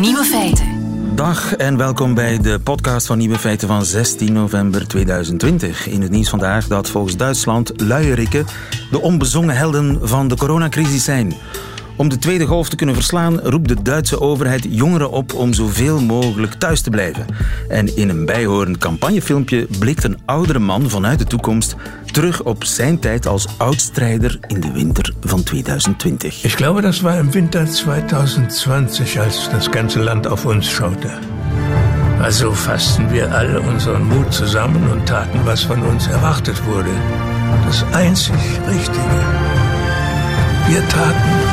Nieuwe feiten. Dag en welkom bij de podcast van Nieuwe Feiten van 16 november 2020. In het nieuws vandaag dat volgens Duitsland luierikken de onbezongen helden van de coronacrisis zijn. Om de tweede golf te kunnen verslaan, roept de Duitse overheid jongeren op om zoveel mogelijk thuis te blijven. En in een bijhorend campagnefilmpje blikt een oudere man vanuit de toekomst terug op zijn tijd als oudstrijder in de winter van 2020. Ich glaube, das war im Winter 2020, als das ganze Land auf uns schaute. Also fassten wir alle unseren Mut zusammen und taten, was von uns erwartet wurde. Das einzig Richtige. Wir taten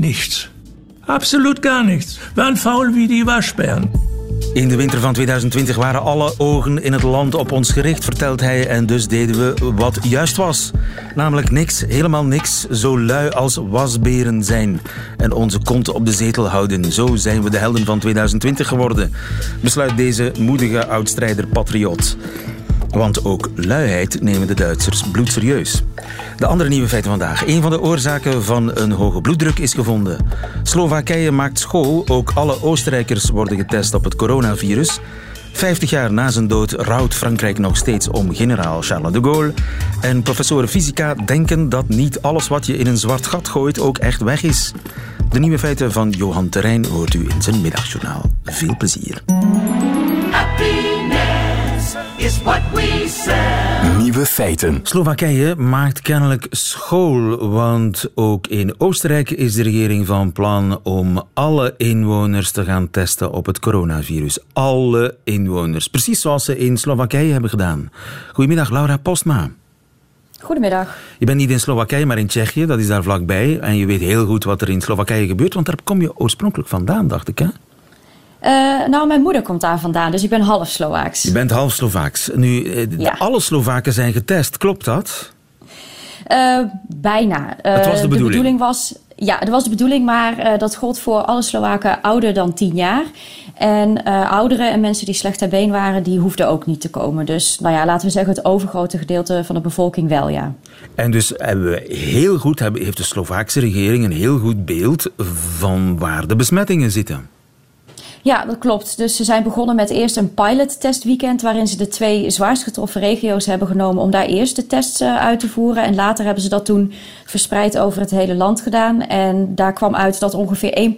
nichts. Absolut gar. Wir waren faul wie die Waschbären. In de winter van 2020 waren alle ogen in het land op ons gericht, vertelt hij. En dus deden we wat juist was. Namelijk niks, helemaal niks. Zo lui als wasberen zijn. En onze kont op de zetel houden. Zo zijn we de helden van 2020 geworden. Besluit deze moedige oudstrijder patriot. Want ook luiheid nemen de Duitsers bloedserieus. De andere nieuwe feiten vandaag. Een van de oorzaken van een hoge bloeddruk is gevonden. Slowakije maakt school. Ook alle Oostenrijkers worden getest op het coronavirus. 50 jaar na zijn dood rouwt Frankrijk nog steeds om generaal Charles de Gaulle. En professoren fysica denken dat niet alles wat je in een zwart gat gooit ook echt weg is. De nieuwe feiten van Johan Terrein hoort u in zijn middagjournaal. Veel plezier. Is what we. Nieuwe feiten. Slowakije maakt kennelijk school, want ook in Oostenrijk is de regering van plan om alle inwoners te gaan testen op het coronavirus. Alle inwoners, precies zoals ze in Slowakije hebben gedaan. Goedemiddag, Laura Postma. Goedemiddag. Je bent niet in Slowakije, maar in Tsjechië, dat is daar vlakbij. En je weet heel goed wat er in Slowakije gebeurt, want daar kom je oorspronkelijk vandaan, dacht ik, hè? Uh, nou, mijn moeder komt daar vandaan, dus ik ben half Slovaaks. Je bent half Slovaaks. Nu, eh, Ja. alle Slovaken zijn getest, klopt dat? Uh, bijna. Het was de bedoeling. was, ja, dat was de bedoeling, maar dat gold voor alle Slowaken ouder dan 10 jaar. En ouderen en mensen die slecht ter been waren, die hoefden ook niet te komen. Dus nou ja, laten we zeggen, het overgrote gedeelte van de bevolking wel, ja. En dus hebben we heel goed, heeft de Slovaakse regering een heel goed beeld van waar de besmettingen zitten. Ja, dat klopt. Dus ze zijn begonnen met eerst een pilottestweekend... waarin ze de twee zwaarst getroffen regio's hebben genomen... om daar eerst de tests uh, uit te voeren. En later hebben ze dat toen verspreid over het hele land gedaan. En daar kwam uit dat ongeveer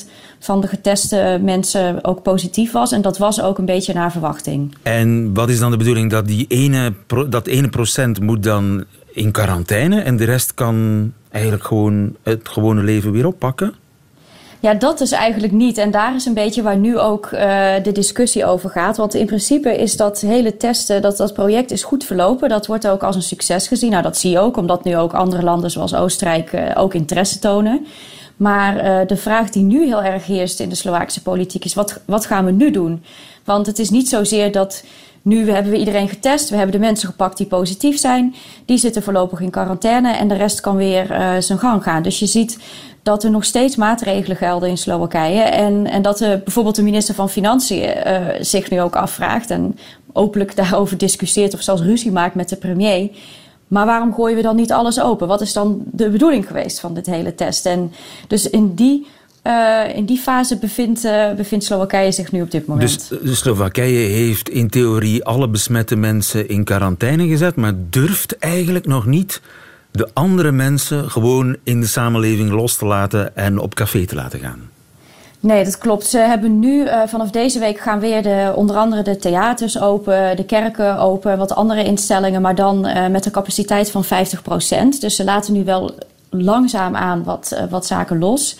1% van de geteste mensen ook positief was. En dat was ook een beetje naar verwachting. En wat is dan de bedoeling? Dat die ene, dat ene procent moet dan in quarantaine... en de rest kan eigenlijk gewoon het gewone leven weer oppakken? Ja, dat is eigenlijk niet. En daar is een beetje waar nu ook uh, de discussie over gaat. Want in principe is dat hele testen, dat, dat project is goed verlopen. Dat wordt ook als een succes gezien. Nou, dat zie je ook, omdat nu ook andere landen zoals Oostenrijk uh, ook interesse tonen. Maar uh, de vraag die nu heel erg heerst in de Slovaakse politiek is: wat, wat gaan we nu doen? Want het is niet zozeer dat. Nu hebben we iedereen getest. We hebben de mensen gepakt die positief zijn. Die zitten voorlopig in quarantaine en de rest kan weer zijn gang gaan. Dus je ziet dat er nog steeds maatregelen gelden in Slowakije. En, en dat de, bijvoorbeeld de minister van Financiën uh, zich nu ook afvraagt en openlijk daarover discussieert of zelfs ruzie maakt met de premier. Maar waarom gooien we dan niet alles open? Wat is dan de bedoeling geweest van dit hele test? En dus in die uh, in die fase bevindt, bevindt Slowakije zich nu op dit moment. Dus, dus Slowakije heeft in theorie alle besmette mensen in quarantaine gezet, maar durft eigenlijk nog niet de andere mensen gewoon in de samenleving los te laten en op café te laten gaan. Nee, dat klopt. Ze hebben nu, uh, vanaf deze week gaan weer de, onder andere de theaters open, de kerken open, wat andere instellingen, maar dan uh, met een capaciteit van 50%. Dus ze laten nu wel langzaam aan wat, uh, wat zaken los.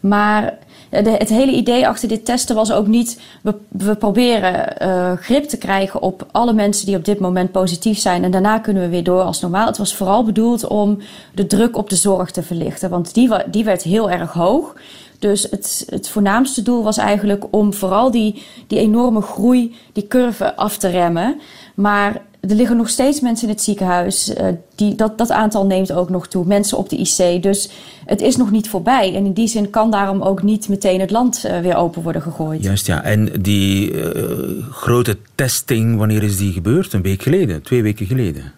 Maar de, het hele idee achter dit testen was ook niet... we, we proberen uh, grip te krijgen op alle mensen die op dit moment positief zijn... en daarna kunnen we weer door als normaal. Het was vooral bedoeld om de druk op de zorg te verlichten. Want die, die werd heel erg hoog. Dus het, het voornaamste doel was eigenlijk om vooral die, die enorme groei, die curve af te remmen. Maar er liggen nog steeds mensen in het ziekenhuis. Uh, die, dat, dat aantal neemt ook nog toe. Mensen op de IC. Dus het is nog niet voorbij. En in die zin kan daarom ook niet meteen het land uh, weer open worden gegooid. Juist, ja. En die uh, grote testing, wanneer is die gebeurd? Een week geleden? Twee weken geleden?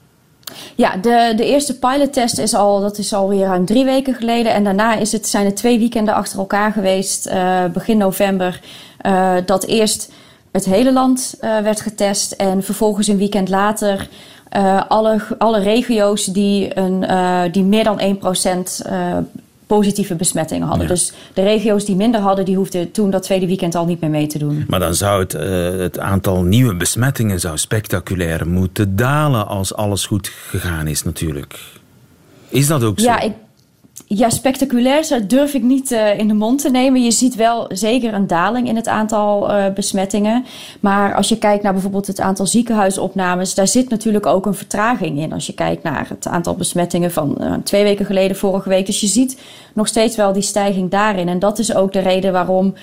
Ja, de, de eerste pilottest is al, dat is alweer ruim drie weken geleden. En daarna is het, zijn er twee weekenden achter elkaar geweest, begin november, dat eerst het hele land uh, werd getest. En vervolgens een weekend later alle, alle regio's die, een, die meer dan 1% positieve besmettingen hadden. Dus de regio's die minder hadden, die hoefden toen dat tweede weekend al niet meer mee te doen. Maar dan zou het, het aantal nieuwe besmettingen zou spectaculair moeten dalen als alles goed gegaan is natuurlijk. Is dat ook zo? Ja, ik, ja, spectaculair durf ik niet uh, in de mond te nemen. Je ziet wel zeker een daling in het aantal uh, besmettingen. Maar als je kijkt naar bijvoorbeeld het aantal ziekenhuisopnames, daar zit natuurlijk ook een vertraging in. Als je kijkt naar het aantal besmettingen van uh, twee weken geleden, vorige week. Dus je ziet nog steeds wel die stijging daarin. En dat is ook de reden waarom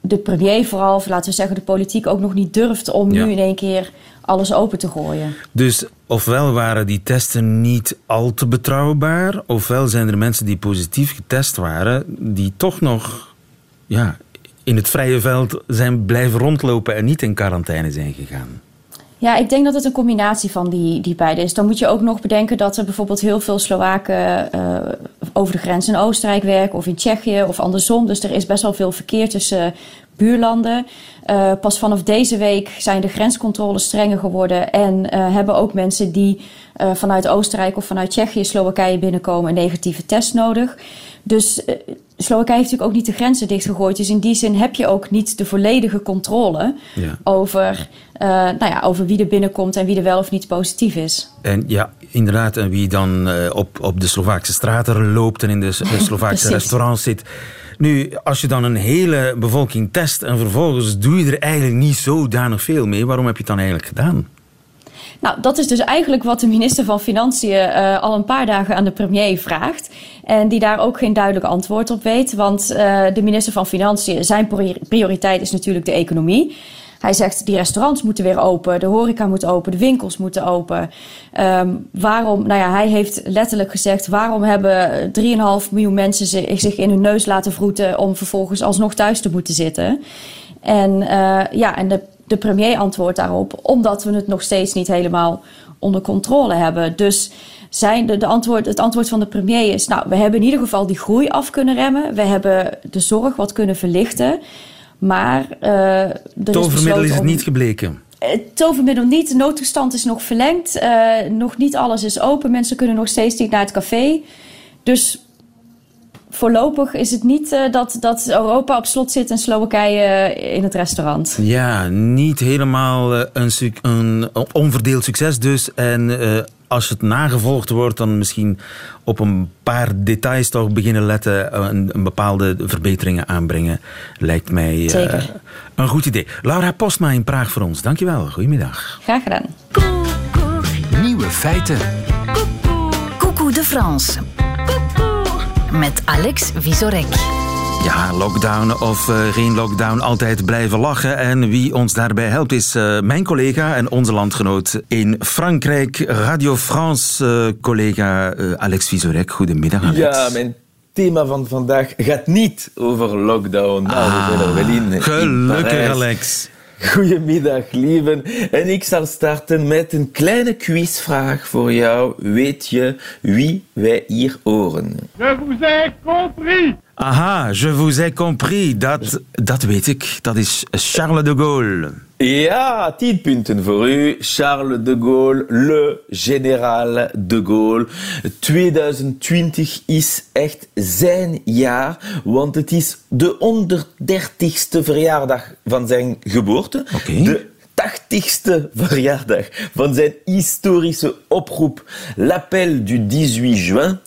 de premier vooral, of laten we zeggen de politiek, ook nog niet durft om ja. nu in één keer alles open te gooien. Dus ofwel waren die testen niet al te betrouwbaar, ofwel zijn er mensen die positief getest waren, die toch nog ja, in het vrije veld zijn blijven rondlopen en niet in quarantaine zijn gegaan. Ja, ik denk dat het een combinatie van die, die beide is. Dan moet je ook nog bedenken dat er bijvoorbeeld heel veel Slowaken uh, over de grens in Oostenrijk werken of in Tsjechië of andersom. Dus er is best wel veel verkeer tussen buurlanden. Uh, pas vanaf deze week zijn de grenscontroles strenger geworden en uh, hebben ook mensen die uh, vanuit Oostenrijk of vanuit Tsjechië, Slowakije binnenkomen een negatieve test nodig. Dus Slowakije heeft natuurlijk ook niet de grenzen dichtgegooid. Dus in die zin heb je ook niet de volledige controle ja. over, nou ja, over wie er binnenkomt en wie er wel of niet positief is. En ja, inderdaad, en wie dan op, op de Slovaakse straten loopt en in de, de Slovaakse restaurants zit. Nu, als je dan een hele bevolking test en vervolgens doe je er eigenlijk niet zodanig veel mee, waarom heb je het dan eigenlijk gedaan? Nou, dat is dus eigenlijk wat de minister van Financiën uh, al een paar dagen aan de premier vraagt. En die daar ook geen duidelijk antwoord op weet. Want uh, de minister van Financiën, zijn prioriteit is natuurlijk de economie. Hij zegt, die restaurants moeten weer open, de horeca moet open, de winkels moeten open. Um, waarom, nou ja, hij heeft letterlijk gezegd, waarom hebben 3,5 miljoen mensen zich in hun neus laten vroeten om vervolgens alsnog thuis te moeten zitten? En uh, ja, en de, de premier antwoordt daarop, omdat we het nog steeds niet helemaal onder controle hebben. Dus zijn de, de antwoord, het antwoord van de premier is, nou, we hebben in ieder geval die groei af kunnen remmen. We hebben de zorg wat kunnen verlichten. Maar uh, tovermiddel is, is het niet gebleken. Het tovermiddel niet. De noodtoestand is nog verlengd. Uh, nog niet alles is open. Mensen kunnen nog steeds niet naar het café. Dus voorlopig is het niet uh, dat, dat Europa op slot zit en Slowakije in het restaurant. Ja, niet helemaal een, een onverdeeld succes dus. En als het nagevolgd wordt, dan misschien op een paar details toch beginnen letten en een bepaalde verbeteringen aanbrengen, lijkt mij uh, een goed idee. Laura Postma in Praag voor ons. Dankjewel. Goedemiddag. Graag gedaan. Nieuwe feiten. Coucou de France. Met Alex Visorek. Ja, lockdown of uh, geen lockdown, altijd blijven lachen. En wie ons daarbij helpt is uh, mijn collega en onze landgenoot in Frankrijk, Radio France uh, collega Alex Visorek. Goedemiddag Alex. Ja, mijn thema van vandaag gaat niet over lockdown. Nou, ah, we zijn er wel in. Gelukkig Alex. Goedemiddag, lieven. En ik zal starten met een kleine quizvraag voor jou. Weet je wie wij hier horen? Je vous ai compris! Aha, je vous ai compris. Dat, dat weet ik. Dat is Charles de Gaulle. Ja, tien punten voor u. Charles de Gaulle, le général de Gaulle. 2020 is echt zijn jaar, want het is de 130ste verjaardag van zijn geboorte. Okay. De 80ste verjaardag van zijn historische oproep L'Appel du 18 juin.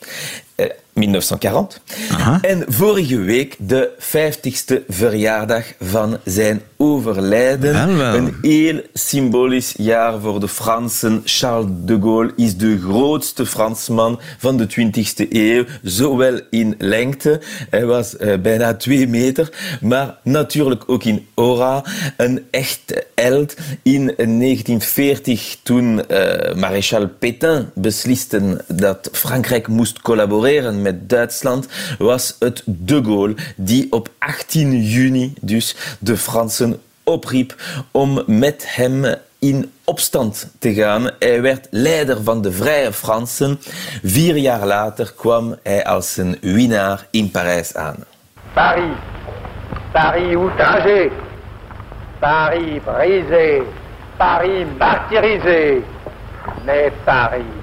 1940. Aha. En vorige week de 50ste verjaardag van zijn overlijden. Wel, wel. Een heel symbolisch jaar voor de Fransen. Charles de Gaulle is de grootste Fransman van de 20e eeuw, zowel in lengte, hij was uh, bijna twee meter, maar natuurlijk ook in aura, een echt held. In 1940, toen uh, Maréchal Pétain besliste dat Frankrijk moest collaboreren met Duitsland, was het de Gaulle die op 18 juni dus de Fransen opriep om met hem in opstand te gaan. Hij werd leider van de Vrije Fransen. Vier jaar later kwam hij als een winnaar in Parijs aan. Paris, Paris outragé, Paris brisé, Paris martyrisé, mais Paris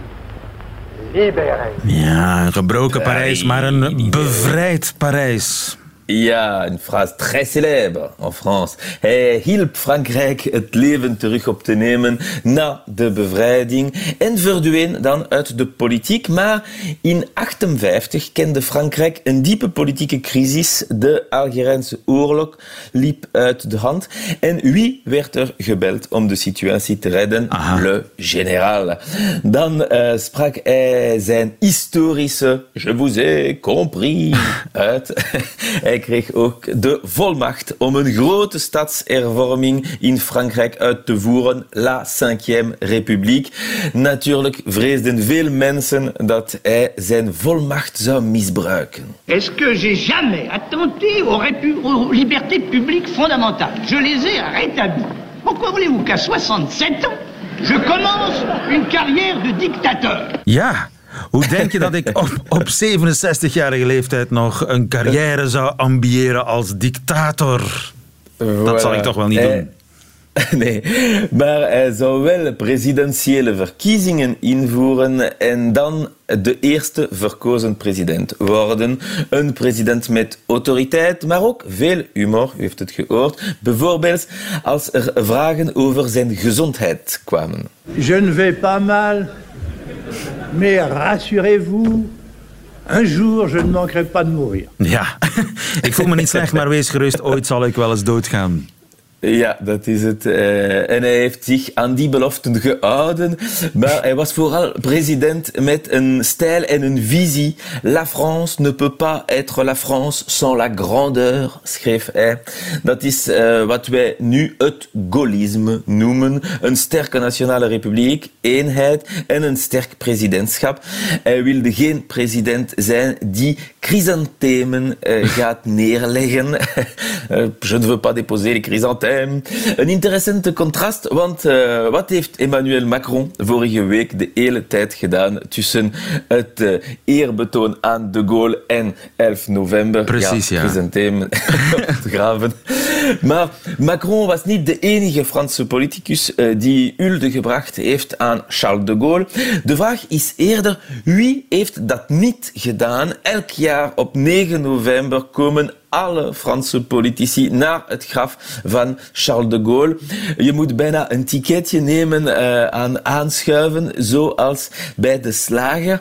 Ja, een gebroken Parijs, maar een bevrijd Parijs. Ja, een phrase très célèbre en France. Hij hielp Frankrijk het leven terug op te nemen na de bevrijding en verdween dan uit de politiek. Maar in 58 kende Frankrijk een diepe politieke crisis. De Algerijnse oorlog liep uit de hand. En wie werd er gebeld om de situatie te redden? Aha. Le général. Dan uh, sprak hij zijn historische Je vous ai compris uit. Hij kreeg ook de volmacht om een grote stadservorming in Frankrijk uit te voeren, La Cinquième République. Natuurlijk vreesden veel mensen dat hij zijn volmacht zou misbruiken. Est-ce que j'ai jamais attenté aux, répu- aux libertés publiques fondamentales Je les ai rétablies. Pourquoi voulez-vous qu'à 67 ans, je commence une carrière de dictateur Ja, hoe denk je dat ik op, op 67-jarige leeftijd nog een carrière zou ambiëren als dictator? Dat zal ik toch wel niet Hij- doen. Nee, maar hij zou wel presidentiële verkiezingen invoeren en dan de eerste verkozen president worden. Een president met autoriteit, maar ook veel humor, u heeft het gehoord. Bijvoorbeeld als er vragen over zijn gezondheid kwamen. Je ne vais pas mal, mais rassurez-vous, un jour je ne manquerai pas de mourir. Ja, ik voel me niet slecht, maar wees gerust, ooit zal ik wel eens doodgaan. Ja, dat is het. Eh, en hij heeft zich aan die beloften gehouden. Maar hij was vooral president met een stijl en een visie. La France ne peut pas être la France sans la grandeur, schreef hij. Dat is eh, wat wij nu het gaullisme noemen. Een sterke nationale republiek, eenheid en een sterk presidentschap. Hij wilde geen president zijn die chrysanthemen eh, gaat neerleggen. Eh, Je ne veux pas déposer les chrysanthèmes. Een interessante contrast, want eh, wat heeft Emmanuel Macron vorige week de hele tijd gedaan tussen het eerbetoon aan de Gaulle en 11 november? Precies, ja. chrysanthemen graven. Maar Macron was niet de enige Franse politicus die hulde gebracht heeft aan Charles de Gaulle. De vraag is eerder, wie heeft dat niet gedaan? Elk jaar op 9 november komen alle Franse politici naar het graf van Charles de Gaulle. Je moet bijna een ticketje nemen eh, aan aanschuiven, zoals bij de slager.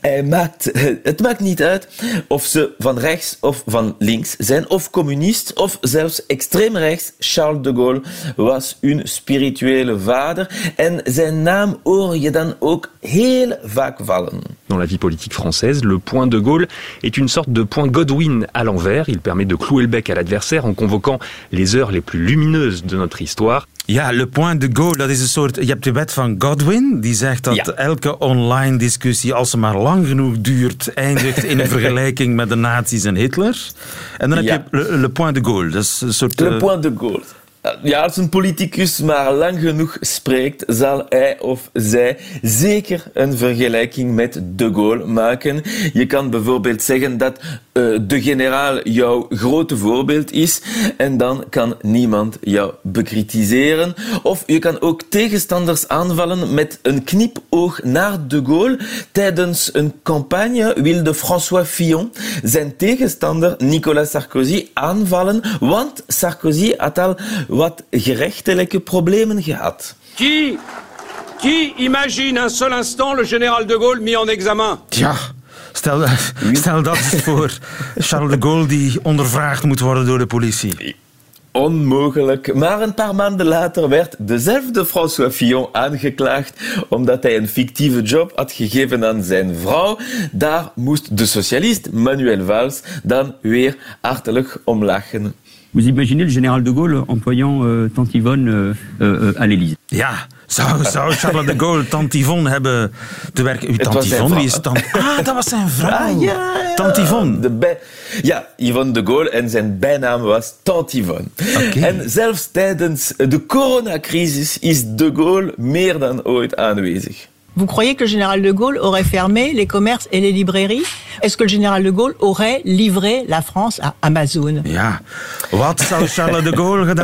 Hij maakt, het maakt niet uit of ze van rechts of van links zijn, of communist, of zelfs extreem rechts. Charles de Gaulle was hun spirituele vader en zijn naam hoor je dan ook heel vaak vallen. Dans la vie politique française, le point de Gaulle est une sorte de point Godwin à l'envers. Il permet de clouer le bec à l'adversaire en convoquant les heures les plus lumineuses de notre histoire. Ja, Le Point de Gaulle, dat is een soort... Je hebt de wet van Godwin, die zegt dat Ja. elke online discussie, als ze maar lang genoeg duurt, eindigt in een vergelijking met de nazi's en Hitler. En dan heb Ja. je Le, Le Point de Gaulle, dat is een soort... Le eh, point de Gaulle. Ja, als een politicus maar lang genoeg spreekt, zal hij of zij zeker een vergelijking met de Gaulle maken. Je kan bijvoorbeeld zeggen dat eh, de generaal jouw grote voorbeeld is en dan kan niemand jou bekritiseren. Of je kan ook tegenstanders aanvallen met een knipoog naar de Gaulle. Tijdens een campagne wilde François Fillon zijn tegenstander Nicolas Sarkozy aanvallen, want Sarkozy had al wat gerechtelijke problemen gehad. Qui, qui imagine un seul instant le général de Gaulle mis en examen Ja, stel, stel dat voor. Charles de Gaulle die ondervraagd moet worden door de politie. Onmogelijk. Maar een paar maanden later werd dezelfde François Fillon aangeklaagd omdat hij een fictieve job had gegeven aan zijn vrouw. Daar moest de socialist Manuel Valls dan weer hartelijk om lachen. Vous imaginez le général de Gaulle employant euh, Tante Yvonne euh, euh, à l'Élysée Ja, zou, zou Charles de Gaulle Tante Yvonne hebben te werken? Tante Yvonne, wie is. Tante... Ah, dat was zijn vrouw. Ah, ja, ja. Tante Yvonne. De ja, Yvonne de Gaulle en zijn bijnaam was Tante Yvonne. En zelfs tijdens de coronacrisis is de Gaulle meer dan ooit aanwezig. Vous croyez que le général de Gaulle aurait fermé les commerces et les librairies? Est-ce que le général de Gaulle aurait livré la France à Amazon? Charles de Gaulle?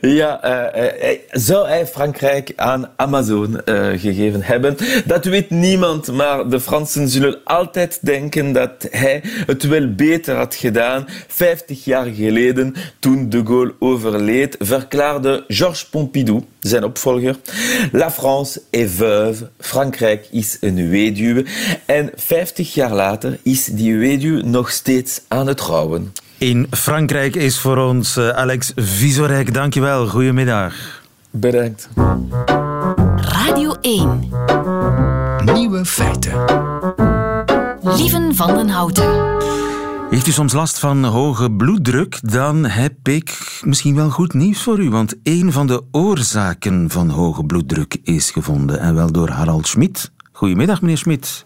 Ja, eh, eh, hij- zou hij Frankrijk aan Amazon eh, gegeven hebben? Dat weet niemand, maar de Fransen zullen altijd denken dat hij het wel beter had gedaan. 50 jaar geleden, toen de Gaulle overleed, verklaarde Georges Pompidou, zijn opvolger, La France est veuve, Frankrijk is een weduwe. En 50 jaar later is die weduwe nog steeds aan het trouwen. In Frankrijk is voor ons eh, Alex Visorek. Dankjewel, goedemiddag. Bedankt. Radio 1. Nieuwe feiten. Lieven van den Houten. Heeft u soms last van hoge bloeddruk? Dan heb ik misschien wel goed nieuws voor u. Want een van de oorzaken van hoge bloeddruk is gevonden. En wel door Harald Schmid. Goedemiddag, meneer Schmid.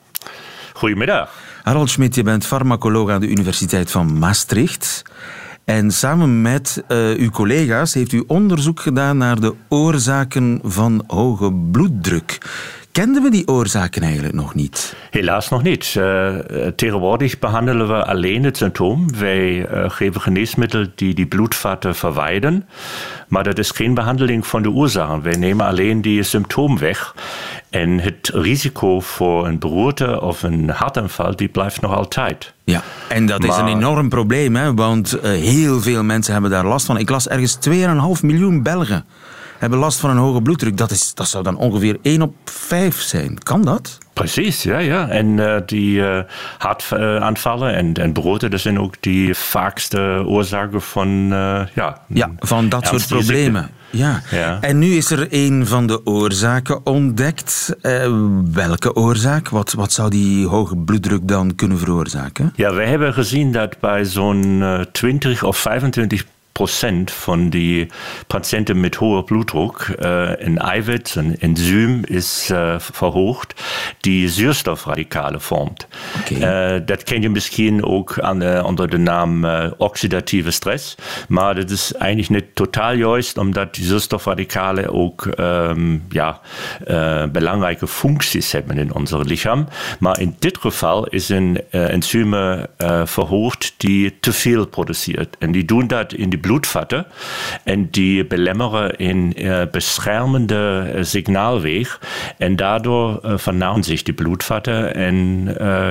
Goedemiddag. Harald Schmid, je bent farmacoloog aan de Universiteit van Maastricht. En samen met eh, uw collega's heeft u onderzoek gedaan naar de oorzaken van hoge bloeddruk. Kenden we die oorzaken eigenlijk nog niet? Helaas nog niet. Uh, tegenwoordig behandelen we alleen het symptoom. Wij uh, geven geneesmiddelen die die bloedvaten verwijden. Maar dat is geen behandeling van de oorzaken. Wij nemen alleen die symptoom weg. En het risico voor een beroerte of een hartaanval die blijft nog altijd. Ja, en dat is een enorm probleem, hè? want eh, heel veel mensen hebben daar last van. Ik las ergens 2,5 miljoen Belgen hebben last van een hoge bloeddruk. Dat, is, dat zou dan ongeveer 1 op 5 zijn. Kan dat? Precies, ja, ja. En uh, die uh, hartaanvallen en, en beroerte, dat zijn ook die vaakste oorzaken van, uh, ja, Ja, van dat soort problemen. ziekte. Ja. Ja. En nu is er een van de oorzaken ontdekt. Eh, welke oorzaak? Wat, wat zou die hoge bloeddruk dan kunnen veroorzaken? Ja, we hebben gezien dat bij zo'n eh, 20 of 25 procent van die patiënten met hoge bloeddruk eh, een eiwit, een enzym is eh, verhoogd die zuurstofradicalen vormt. Eh, dat ken je misschien ook aan de, onder de naam eh, oxidatieve stress, maar dat is eigenlijk niet totaal juist, omdat die zuurstofradicalen ook ehm, ja, eh, belangrijke functies hebben in ons lichaam. Maar in dit geval is een uh, enzym uh, verhoogd die te veel produceert. En die doen dat in die bloedvatten en die belemmeren een uh, beschermende signaalweg. En daardoor uh, vernauwen zich die bloedvatten en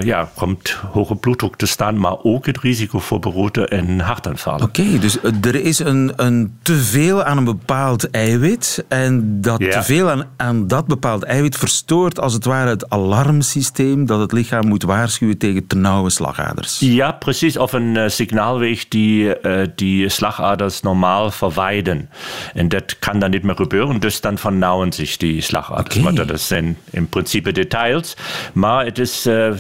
ja, komt hoge bloeddruk te staan, maar ook het risico voor beroerte en hartaanvallen. Oké, okay, dus er is een, een teveel aan een bepaald eiwit en dat Ja. teveel aan, aan dat bepaald eiwit verstoort als het ware het alarmsysteem dat het lichaam moet waarschuwen tegen te nauwe slagaders. Ja, precies. Of een signaalweg die die slagaders normaal verwijden. En dat kan dan niet meer gebeuren, dus dan vernauwen zich die slagaders. Maar dat zijn in principe details. Maar het is uh,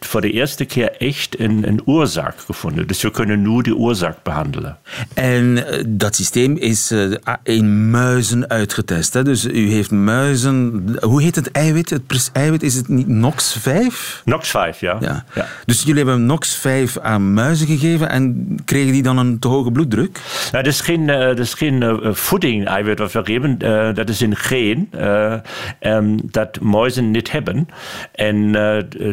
voor de eerste keer echt een, een oorzaak gevonden. Dus we kunnen nu die oorzaak behandelen. En uh, dat systeem is uh, in muizen uitgetest. Hè? Dus u heeft muizen. Hoe heet het eiwit? Het eiwit is het niet NOx5? NOx5, ja. ja. ja. Dus jullie hebben NOx5 aan muizen gegeven en kregen die dan een te hoge bloeddruk? Nou, dat is geen, dat is geen uh, voeding-eiwit wat we geven. Dat is een geen um, dat muizen niet hebben. En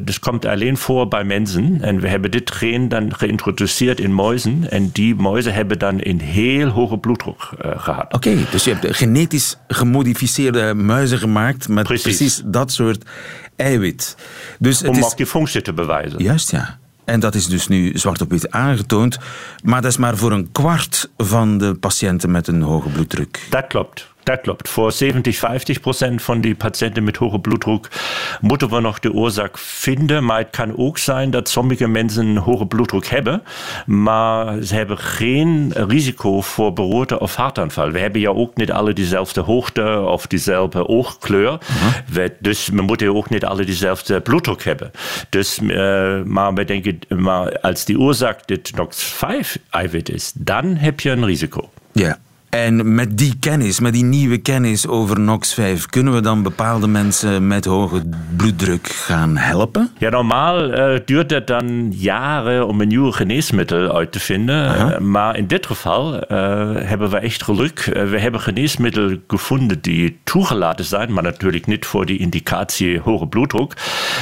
dat komt alleen voor bij mensen. En we hebben dit gen dan geïntroduceerd in muizen. En die muizen hebben dan een heel hoge bloeddruk gehad. Oké, okay, dus je hebt genetisch gemodificeerde muizen gemaakt met precies, precies dat soort eiwit. Dus Om het ook die functie te bewijzen. Juist, ja. En dat is dus nu zwart op wit aangetoond. Maar dat is maar voor een kwart van de patiënten met een hoge bloeddruk. Dat klopt. Dat klopt. Voor 70, 50 procent van die patiënten met hoge bloeddruk moeten we nog de oorzaak vinden. Maar het kan ook zijn dat sommige mensen hoge bloeddruk hebben, maar ze hebben geen risico voor beroerte of hartaanval. We hebben ja ook niet alle dezelfde hoogte of dezelfde oogkleur. We, dus we moeten ook niet alle dezelfde bloeddruk hebben. Dus, uh, maar we denken, maar als die oorzaak dit NOx5-eiwit is, dan heb je een risico. Ja. En met die kennis, met die nieuwe kennis over NOx5, kunnen we dan bepaalde mensen met hoge bloeddruk gaan helpen? Ja, normaal uh, duurt het dan jaren om een nieuwe geneesmiddel uit te vinden. Uh, maar in dit geval uh, hebben we echt geluk. we hebben geneesmiddelen gevonden die toegelaten zijn, maar natuurlijk niet voor die indicatie hoge bloeddruk.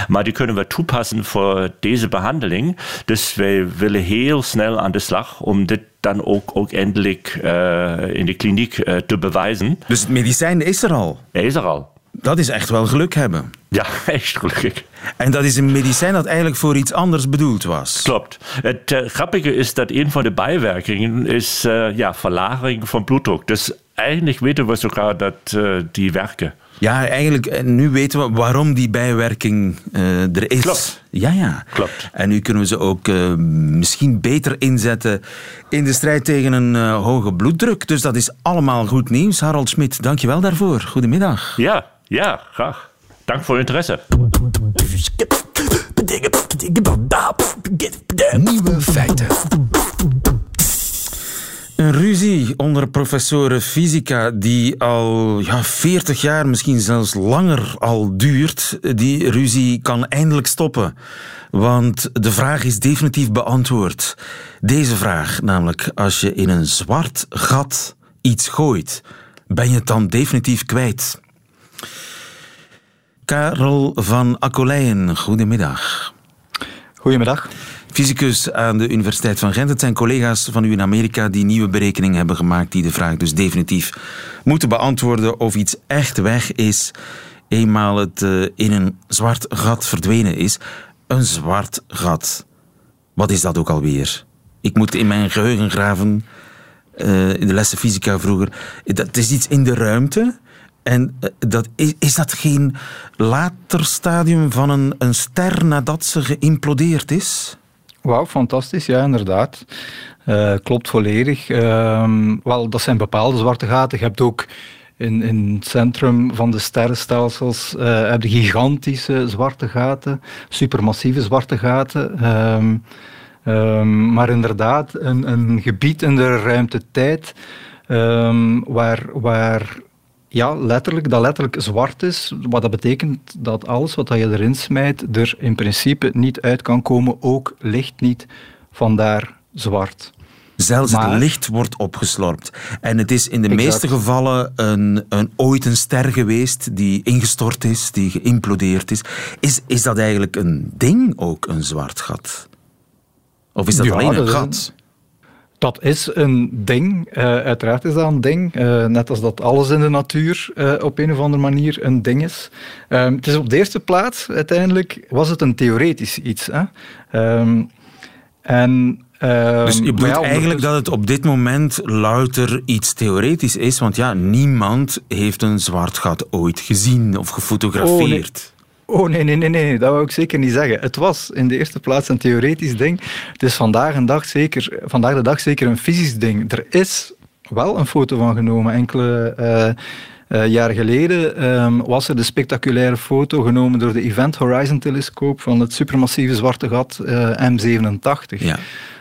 Maar die kunnen we toepassen voor deze behandeling. Dus wij willen heel snel aan de slag om dit dan ook, ook eindelijk uh, in de kliniek uh, te bewijzen. Dus het medicijn is er al? Hij is er al. Dat is echt wel geluk hebben. Ja, echt gelukkig. En dat is een medicijn dat eigenlijk voor iets anders bedoeld was. Klopt. Het uh, grappige is dat een van de bijwerkingen is ja, verlaging van bloeddruk. Dus eigenlijk weten we sogar dat die werken. Ja, eigenlijk, nu weten we waarom die bijwerking uh, er is. Klopt. Ja, ja. Klopt. En nu kunnen we ze ook uh, misschien beter inzetten in de strijd tegen een uh, hoge bloeddruk. Dus dat is allemaal goed nieuws. Harald Smit, dank je wel daarvoor. Goedemiddag. Ja, ja, graag. Dank voor uw interesse. Nieuwe feiten. Een ruzie onder professoren fysica die al ja, 40 jaar, misschien zelfs langer al duurt. Die ruzie kan eindelijk stoppen. Want de vraag is definitief beantwoord. Deze vraag, namelijk als je in een zwart gat iets gooit, ben je het dan definitief kwijt? Karel van Akkoleijen, goedemiddag. Goedemiddag. Fysicus aan de Universiteit van Gent. Het zijn collega's van u in Amerika die nieuwe berekeningen hebben gemaakt die de vraag dus definitief moeten beantwoorden of iets echt weg is eenmaal het uh, in een zwart gat verdwenen is. Een zwart gat. Wat is dat ook alweer? Ik moet in mijn geheugen graven, uh, in de lessen fysica vroeger. Dat is iets in de ruimte. En dat, is, is dat geen later stadium van een, een ster nadat ze geïmplodeerd is? Wauw, fantastisch, ja, inderdaad. Uh, klopt volledig. Uh, wel, dat zijn bepaalde zwarte gaten. Je hebt ook in, in het centrum van de sterrenstelsels uh, gigantische zwarte gaten, supermassieve zwarte gaten. Um, um, maar inderdaad, een, een gebied in de ruimte-tijd waar, waar ja, letterlijk, dat letterlijk zwart is. Wat dat betekent dat alles wat je erin smijt er in principe niet uit kan komen, ook licht niet, vandaar zwart. Zelfs maar, het licht wordt opgeslorpt. En het is in de exact. meeste gevallen een, een, ooit een ster geweest die ingestort is, die geïmplodeerd is. is. Is dat eigenlijk een ding ook, een zwart gat? Of is dat ja, alleen een dat gat? Dat is een ding. Uh, uiteraard is dat een ding. Uh, net als dat alles in de natuur uh, op een of andere manier een ding is. Um, het is op de eerste plaats, uiteindelijk, was het een theoretisch iets. Hè? Um, en Um, dus je bedoelt eigenlijk dat het op dit moment louter iets theoretisch is, want ja, niemand heeft een zwart gat ooit gezien of gefotografeerd. Oh nee. Oh nee, nee, nee, nee, dat wou ik zeker niet zeggen. Het was in de eerste plaats een theoretisch ding. Het is vandaag, een dag zeker, vandaag de dag zeker een fysisch ding. Er is wel een foto van genomen, enkele uh, uh, jaar geleden um, was er de spectaculaire foto genomen door de Event Horizon telescoop van het supermassieve zwarte gat uh, M87. Ja.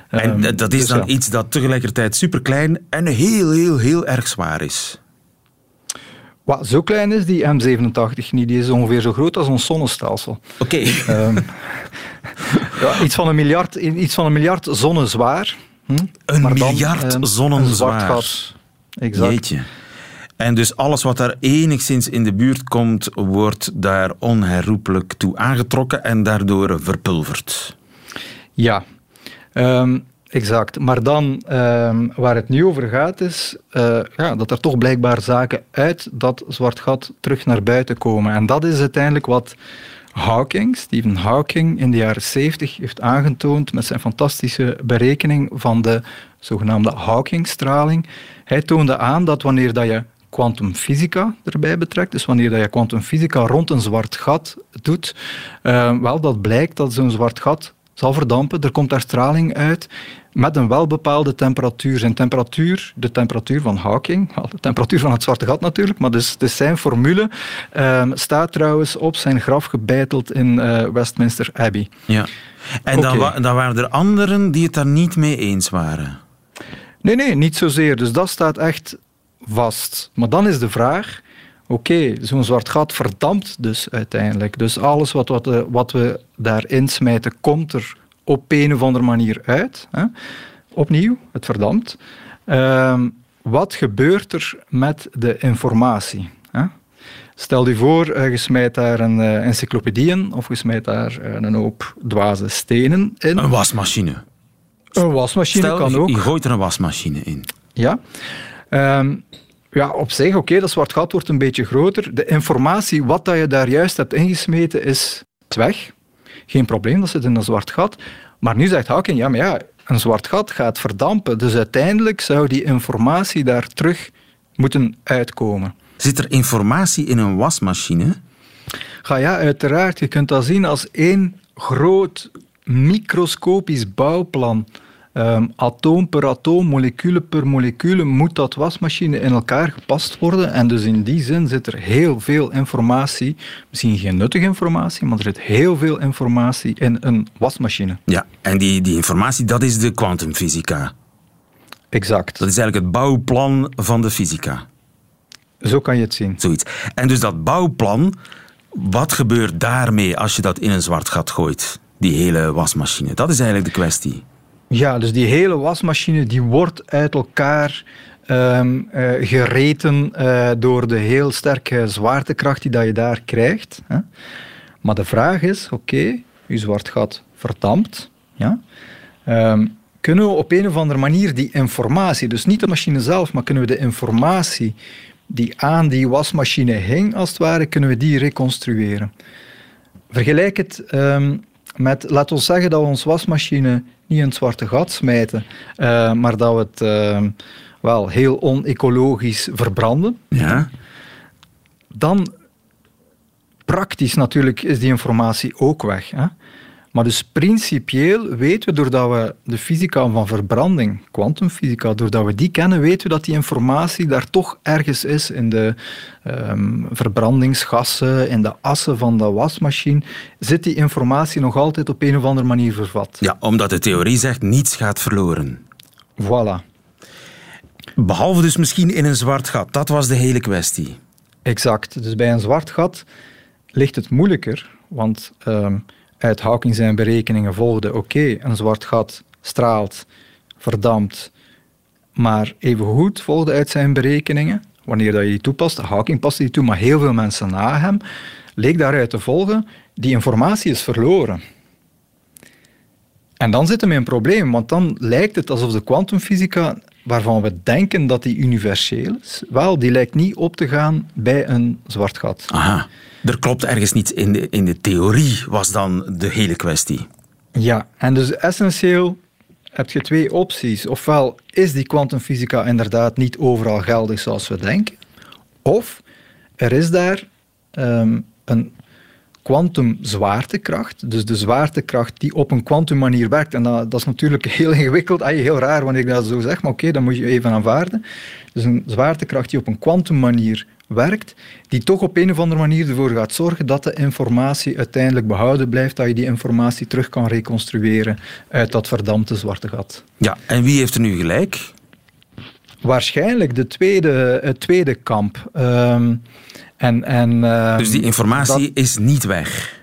En um, dat is dus dan ja. iets dat tegelijkertijd superklein en heel, heel, heel erg zwaar is. Wat zo klein is die M87 niet. Die is ongeveer zo groot als ons zonnestelsel. Oké. Okay. Um, ja, iets, van een miljard, iets van een miljard zonnen zwaar. Hm? Een maar miljard dan, zonnen zwaar. Gat. Exact. Jeetje. En dus alles wat daar enigszins in de buurt komt, wordt daar onherroepelijk toe aangetrokken en daardoor verpulverd. Ja. Um, Exact. Maar dan, um, waar het nu over gaat, is uh, ja, dat er toch blijkbaar zaken uit dat zwart gat terug naar buiten komen. En dat is uiteindelijk wat Hawking, Stephen Hawking, in de jaren 70 heeft aangetoond met zijn fantastische berekening van de zogenaamde Hawking-straling. Hij toonde aan dat wanneer dat je kwantumfysica erbij betrekt, dus wanneer dat je kwantumfysica rond een zwart gat doet, uh, wel dat blijkt dat zo'n zwart gat zal verdampen, er komt daar straling uit met een welbepaalde temperatuur. Zijn temperatuur, de temperatuur van Hawking, de temperatuur van het zwarte gat natuurlijk, maar dus, dus zijn formule uh, staat trouwens op zijn graf gebeiteld in uh, Westminster Abbey. Ja. En okay. dan, dan waren er anderen die het daar niet mee eens waren? Nee, nee, niet zozeer. Dus dat staat echt vast. Maar dan is de vraag, oké, okay, zo'n zwart gat verdampt dus uiteindelijk. Dus alles wat, wat, eh, wat we daarin smijten, komt er op een of andere manier uit. Hè? Opnieuw, het verdampt. Um, wat gebeurt er met de informatie? Hè? Stel je voor, uh, je smijt daar een uh, encyclopedie in, of je smijt daar een hoop dwaze stenen in. Een wasmachine. Een wasmachine Stel, kan ook. Je gooit er een wasmachine in. Ja. Ja, op zich, oké, okay, dat zwart gat wordt een beetje groter. De informatie, wat dat je daar juist hebt ingesmeten, is weg. Geen probleem, dat zit in een zwart gat. Maar nu zegt Hawking, ja, maar ja, een zwart gat gaat verdampen. Dus uiteindelijk zou die informatie daar terug moeten uitkomen. Zit er informatie in een wasmachine? Ga ja, uiteraard. Je kunt dat zien als één groot microscopisch bouwplan. Um, atoom per atoom, molecule per molecule, moet dat wasmachine in elkaar gepast worden. En dus in die zin zit er heel veel informatie, misschien geen nuttige informatie, maar er zit heel veel informatie in een wasmachine. Ja, en die, die informatie, dat is de kwantumfysica. Exact. Dat is eigenlijk het bouwplan van de fysica. Zo kan je het zien. Zoiets. En dus dat bouwplan, wat gebeurt daarmee als je dat in een zwart gat gooit? Die hele wasmachine. Dat is eigenlijk de kwestie. Ja, dus die hele wasmachine die wordt uit elkaar um, gereten uh, door de heel sterke zwaartekracht die dat je daar krijgt. Hè. Maar de vraag is, oké, okay, je zwart gat verdampt. Ja? Um, kunnen we op een of andere manier die informatie, dus niet de machine zelf, maar kunnen we de informatie die aan die wasmachine hing, als het ware, kunnen we die reconstrueren? Vergelijk het um, met, laat ons zeggen dat we ons wasmachine niet in het zwarte gat smijten, uh, maar dat we het uh, wel heel onecologisch verbranden. Ja. Dan, praktisch natuurlijk, is die informatie ook weg. Hè? Maar dus principieel weten we, doordat we de fysica van verbranding, kwantumfysica, doordat we die kennen, weten we dat die informatie daar toch ergens is in de um, verbrandingsgassen, in de assen van de wasmachine, zit die informatie nog altijd op een of andere manier vervat. Ja, omdat de theorie zegt, niets gaat verloren. Voilà. Behalve dus misschien in een zwart gat. Dat was de hele kwestie. Exact. Dus bij een zwart gat ligt het moeilijker, want... Um, uit Hawking zijn berekeningen volgde, oké, een zwart gat straalt, verdampt, maar evengoed volgde uit zijn berekeningen, wanneer dat je die toepast, Hawking paste die toe, maar heel veel mensen na hem, leek daaruit te volgen, die informatie is verloren. En dan zitten we in een probleem, want dan lijkt het alsof de kwantumfysica, waarvan we denken dat die universeel is, wel, die lijkt niet op te gaan bij een zwart gat. Aha. Er klopt ergens niet in de, in de theorie, was dan de hele kwestie. Ja, en dus essentieel heb je twee opties. Ofwel is die kwantumfysica inderdaad niet overal geldig zoals we denken, of er is daar um, een kwantumzwaartekracht, dus de zwaartekracht die op een kwantummanier werkt. En dat, dat, is natuurlijk heel ingewikkeld, heel raar wanneer ik dat zo zeg, maar oké, okay, dat moet je even aanvaarden. Dus een zwaartekracht die op een kwantummanier werkt, die toch op een of andere manier ervoor gaat zorgen dat de informatie uiteindelijk behouden blijft, dat je die informatie terug kan reconstrueren uit dat verdampte zwarte gat. Ja, en wie heeft er nu gelijk? Waarschijnlijk de tweede, het tweede kamp. Um, en, en, um, dus die informatie dat, is niet weg?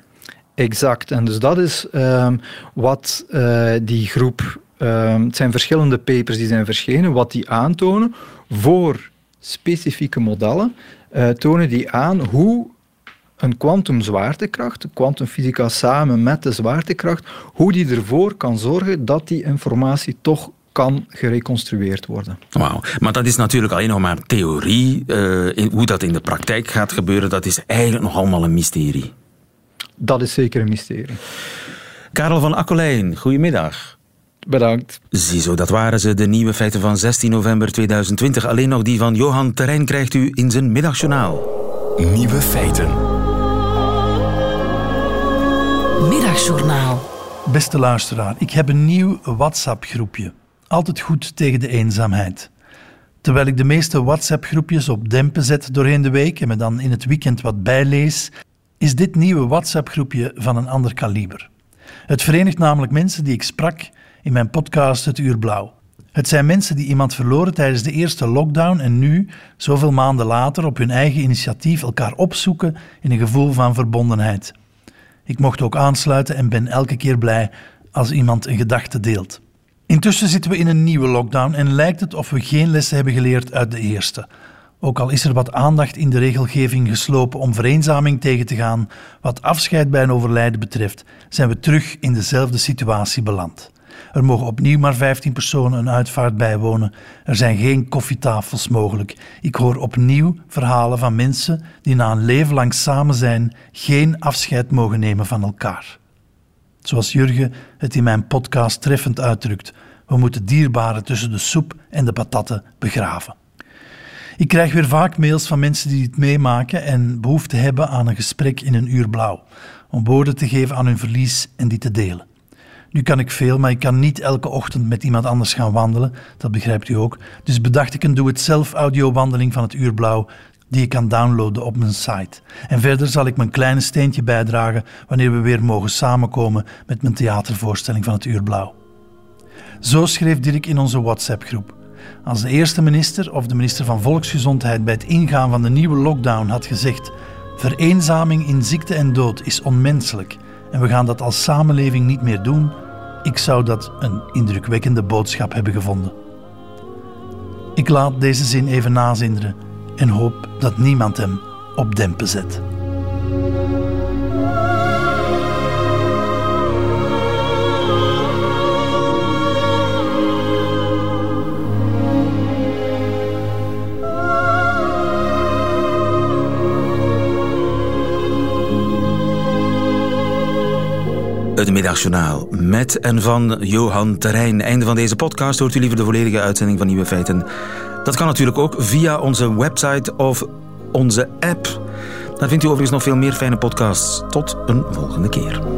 Exact. En dus dat is um, wat uh, die groep... het zijn verschillende papers die zijn verschenen, wat die aantonen voor specifieke modellen uh, tonen die aan hoe een kwantumzwaartekracht, kwantumfysica samen met de zwaartekracht, hoe die ervoor kan zorgen dat die informatie toch kan gereconstrueerd worden. Wauw, maar dat is natuurlijk alleen nog maar theorie. Uh, in, hoe dat in de praktijk gaat gebeuren, dat is eigenlijk nog allemaal een mysterie. Dat is zeker een mysterie. Karel van Akkelijn, goedemiddag. Bedankt. Ziezo, dat waren ze, de nieuwe feiten van 16 november 2020. Alleen nog die van Johan Terrein krijgt u in zijn middagjournaal. Nieuwe feiten. Middagjournaal. Beste luisteraar, ik heb een nieuw WhatsApp-groepje. Altijd goed tegen de eenzaamheid. Terwijl ik de meeste WhatsApp-groepjes op dempen zet doorheen de week en me dan in het weekend wat bijlees, is dit nieuwe WhatsApp-groepje van een ander kaliber. Het verenigt namelijk mensen die ik sprak in mijn podcast Het Uur Blauw. Het zijn mensen die iemand verloren tijdens de eerste lockdown en nu, zoveel maanden later, op hun eigen initiatief elkaar opzoeken in een gevoel van verbondenheid. Ik mocht ook aansluiten en ben elke keer blij als iemand een gedachte deelt. Intussen zitten we in een nieuwe lockdown en lijkt het of we geen lessen hebben geleerd uit de eerste. Ook al is er wat aandacht in de regelgeving geslopen om vereenzaming tegen te gaan, wat afscheid bij een overlijden betreft, zijn we terug in dezelfde situatie beland. Er mogen opnieuw maar 15 personen een uitvaart bijwonen. Er zijn geen koffietafels mogelijk. Ik hoor opnieuw verhalen van mensen die na een leven lang samen zijn geen afscheid mogen nemen van elkaar. Zoals Jurgen het in mijn podcast treffend uitdrukt, we moeten dierbaren tussen de soep en de patatten begraven. Ik krijg weer vaak mails van mensen die dit meemaken en behoefte hebben aan een gesprek in een uur blauw, om woorden te geven aan hun verlies en die te delen. Nu kan ik veel, maar ik kan niet elke ochtend met iemand anders gaan wandelen, dat begrijpt u ook. Dus bedacht ik een doe-het-zelf audiowandeling van het uur blauw die je kan downloaden op mijn site. En verder zal ik mijn kleine steentje bijdragen wanneer we weer mogen samenkomen met mijn theatervoorstelling van het Uur Blauw. Zo schreef Dirk in onze WhatsApp-groep. Als de eerste minister of de minister van Volksgezondheid bij het ingaan van de nieuwe lockdown had gezegd: Vereenzaming in ziekte en dood is onmenselijk en we gaan dat als samenleving niet meer doen, ik zou dat een indrukwekkende boodschap hebben gevonden. Ik laat deze zin even nazinderen en hoop dat niemand hem op dempen zet. Het middagjournaal met en van Johan Terrein. Einde van deze podcast hoort u liever de volledige uitzending van Nieuwe Feiten. Dat kan natuurlijk ook via onze website of onze app. Daar vindt u overigens nog veel meer fijne podcasts. Tot een volgende keer.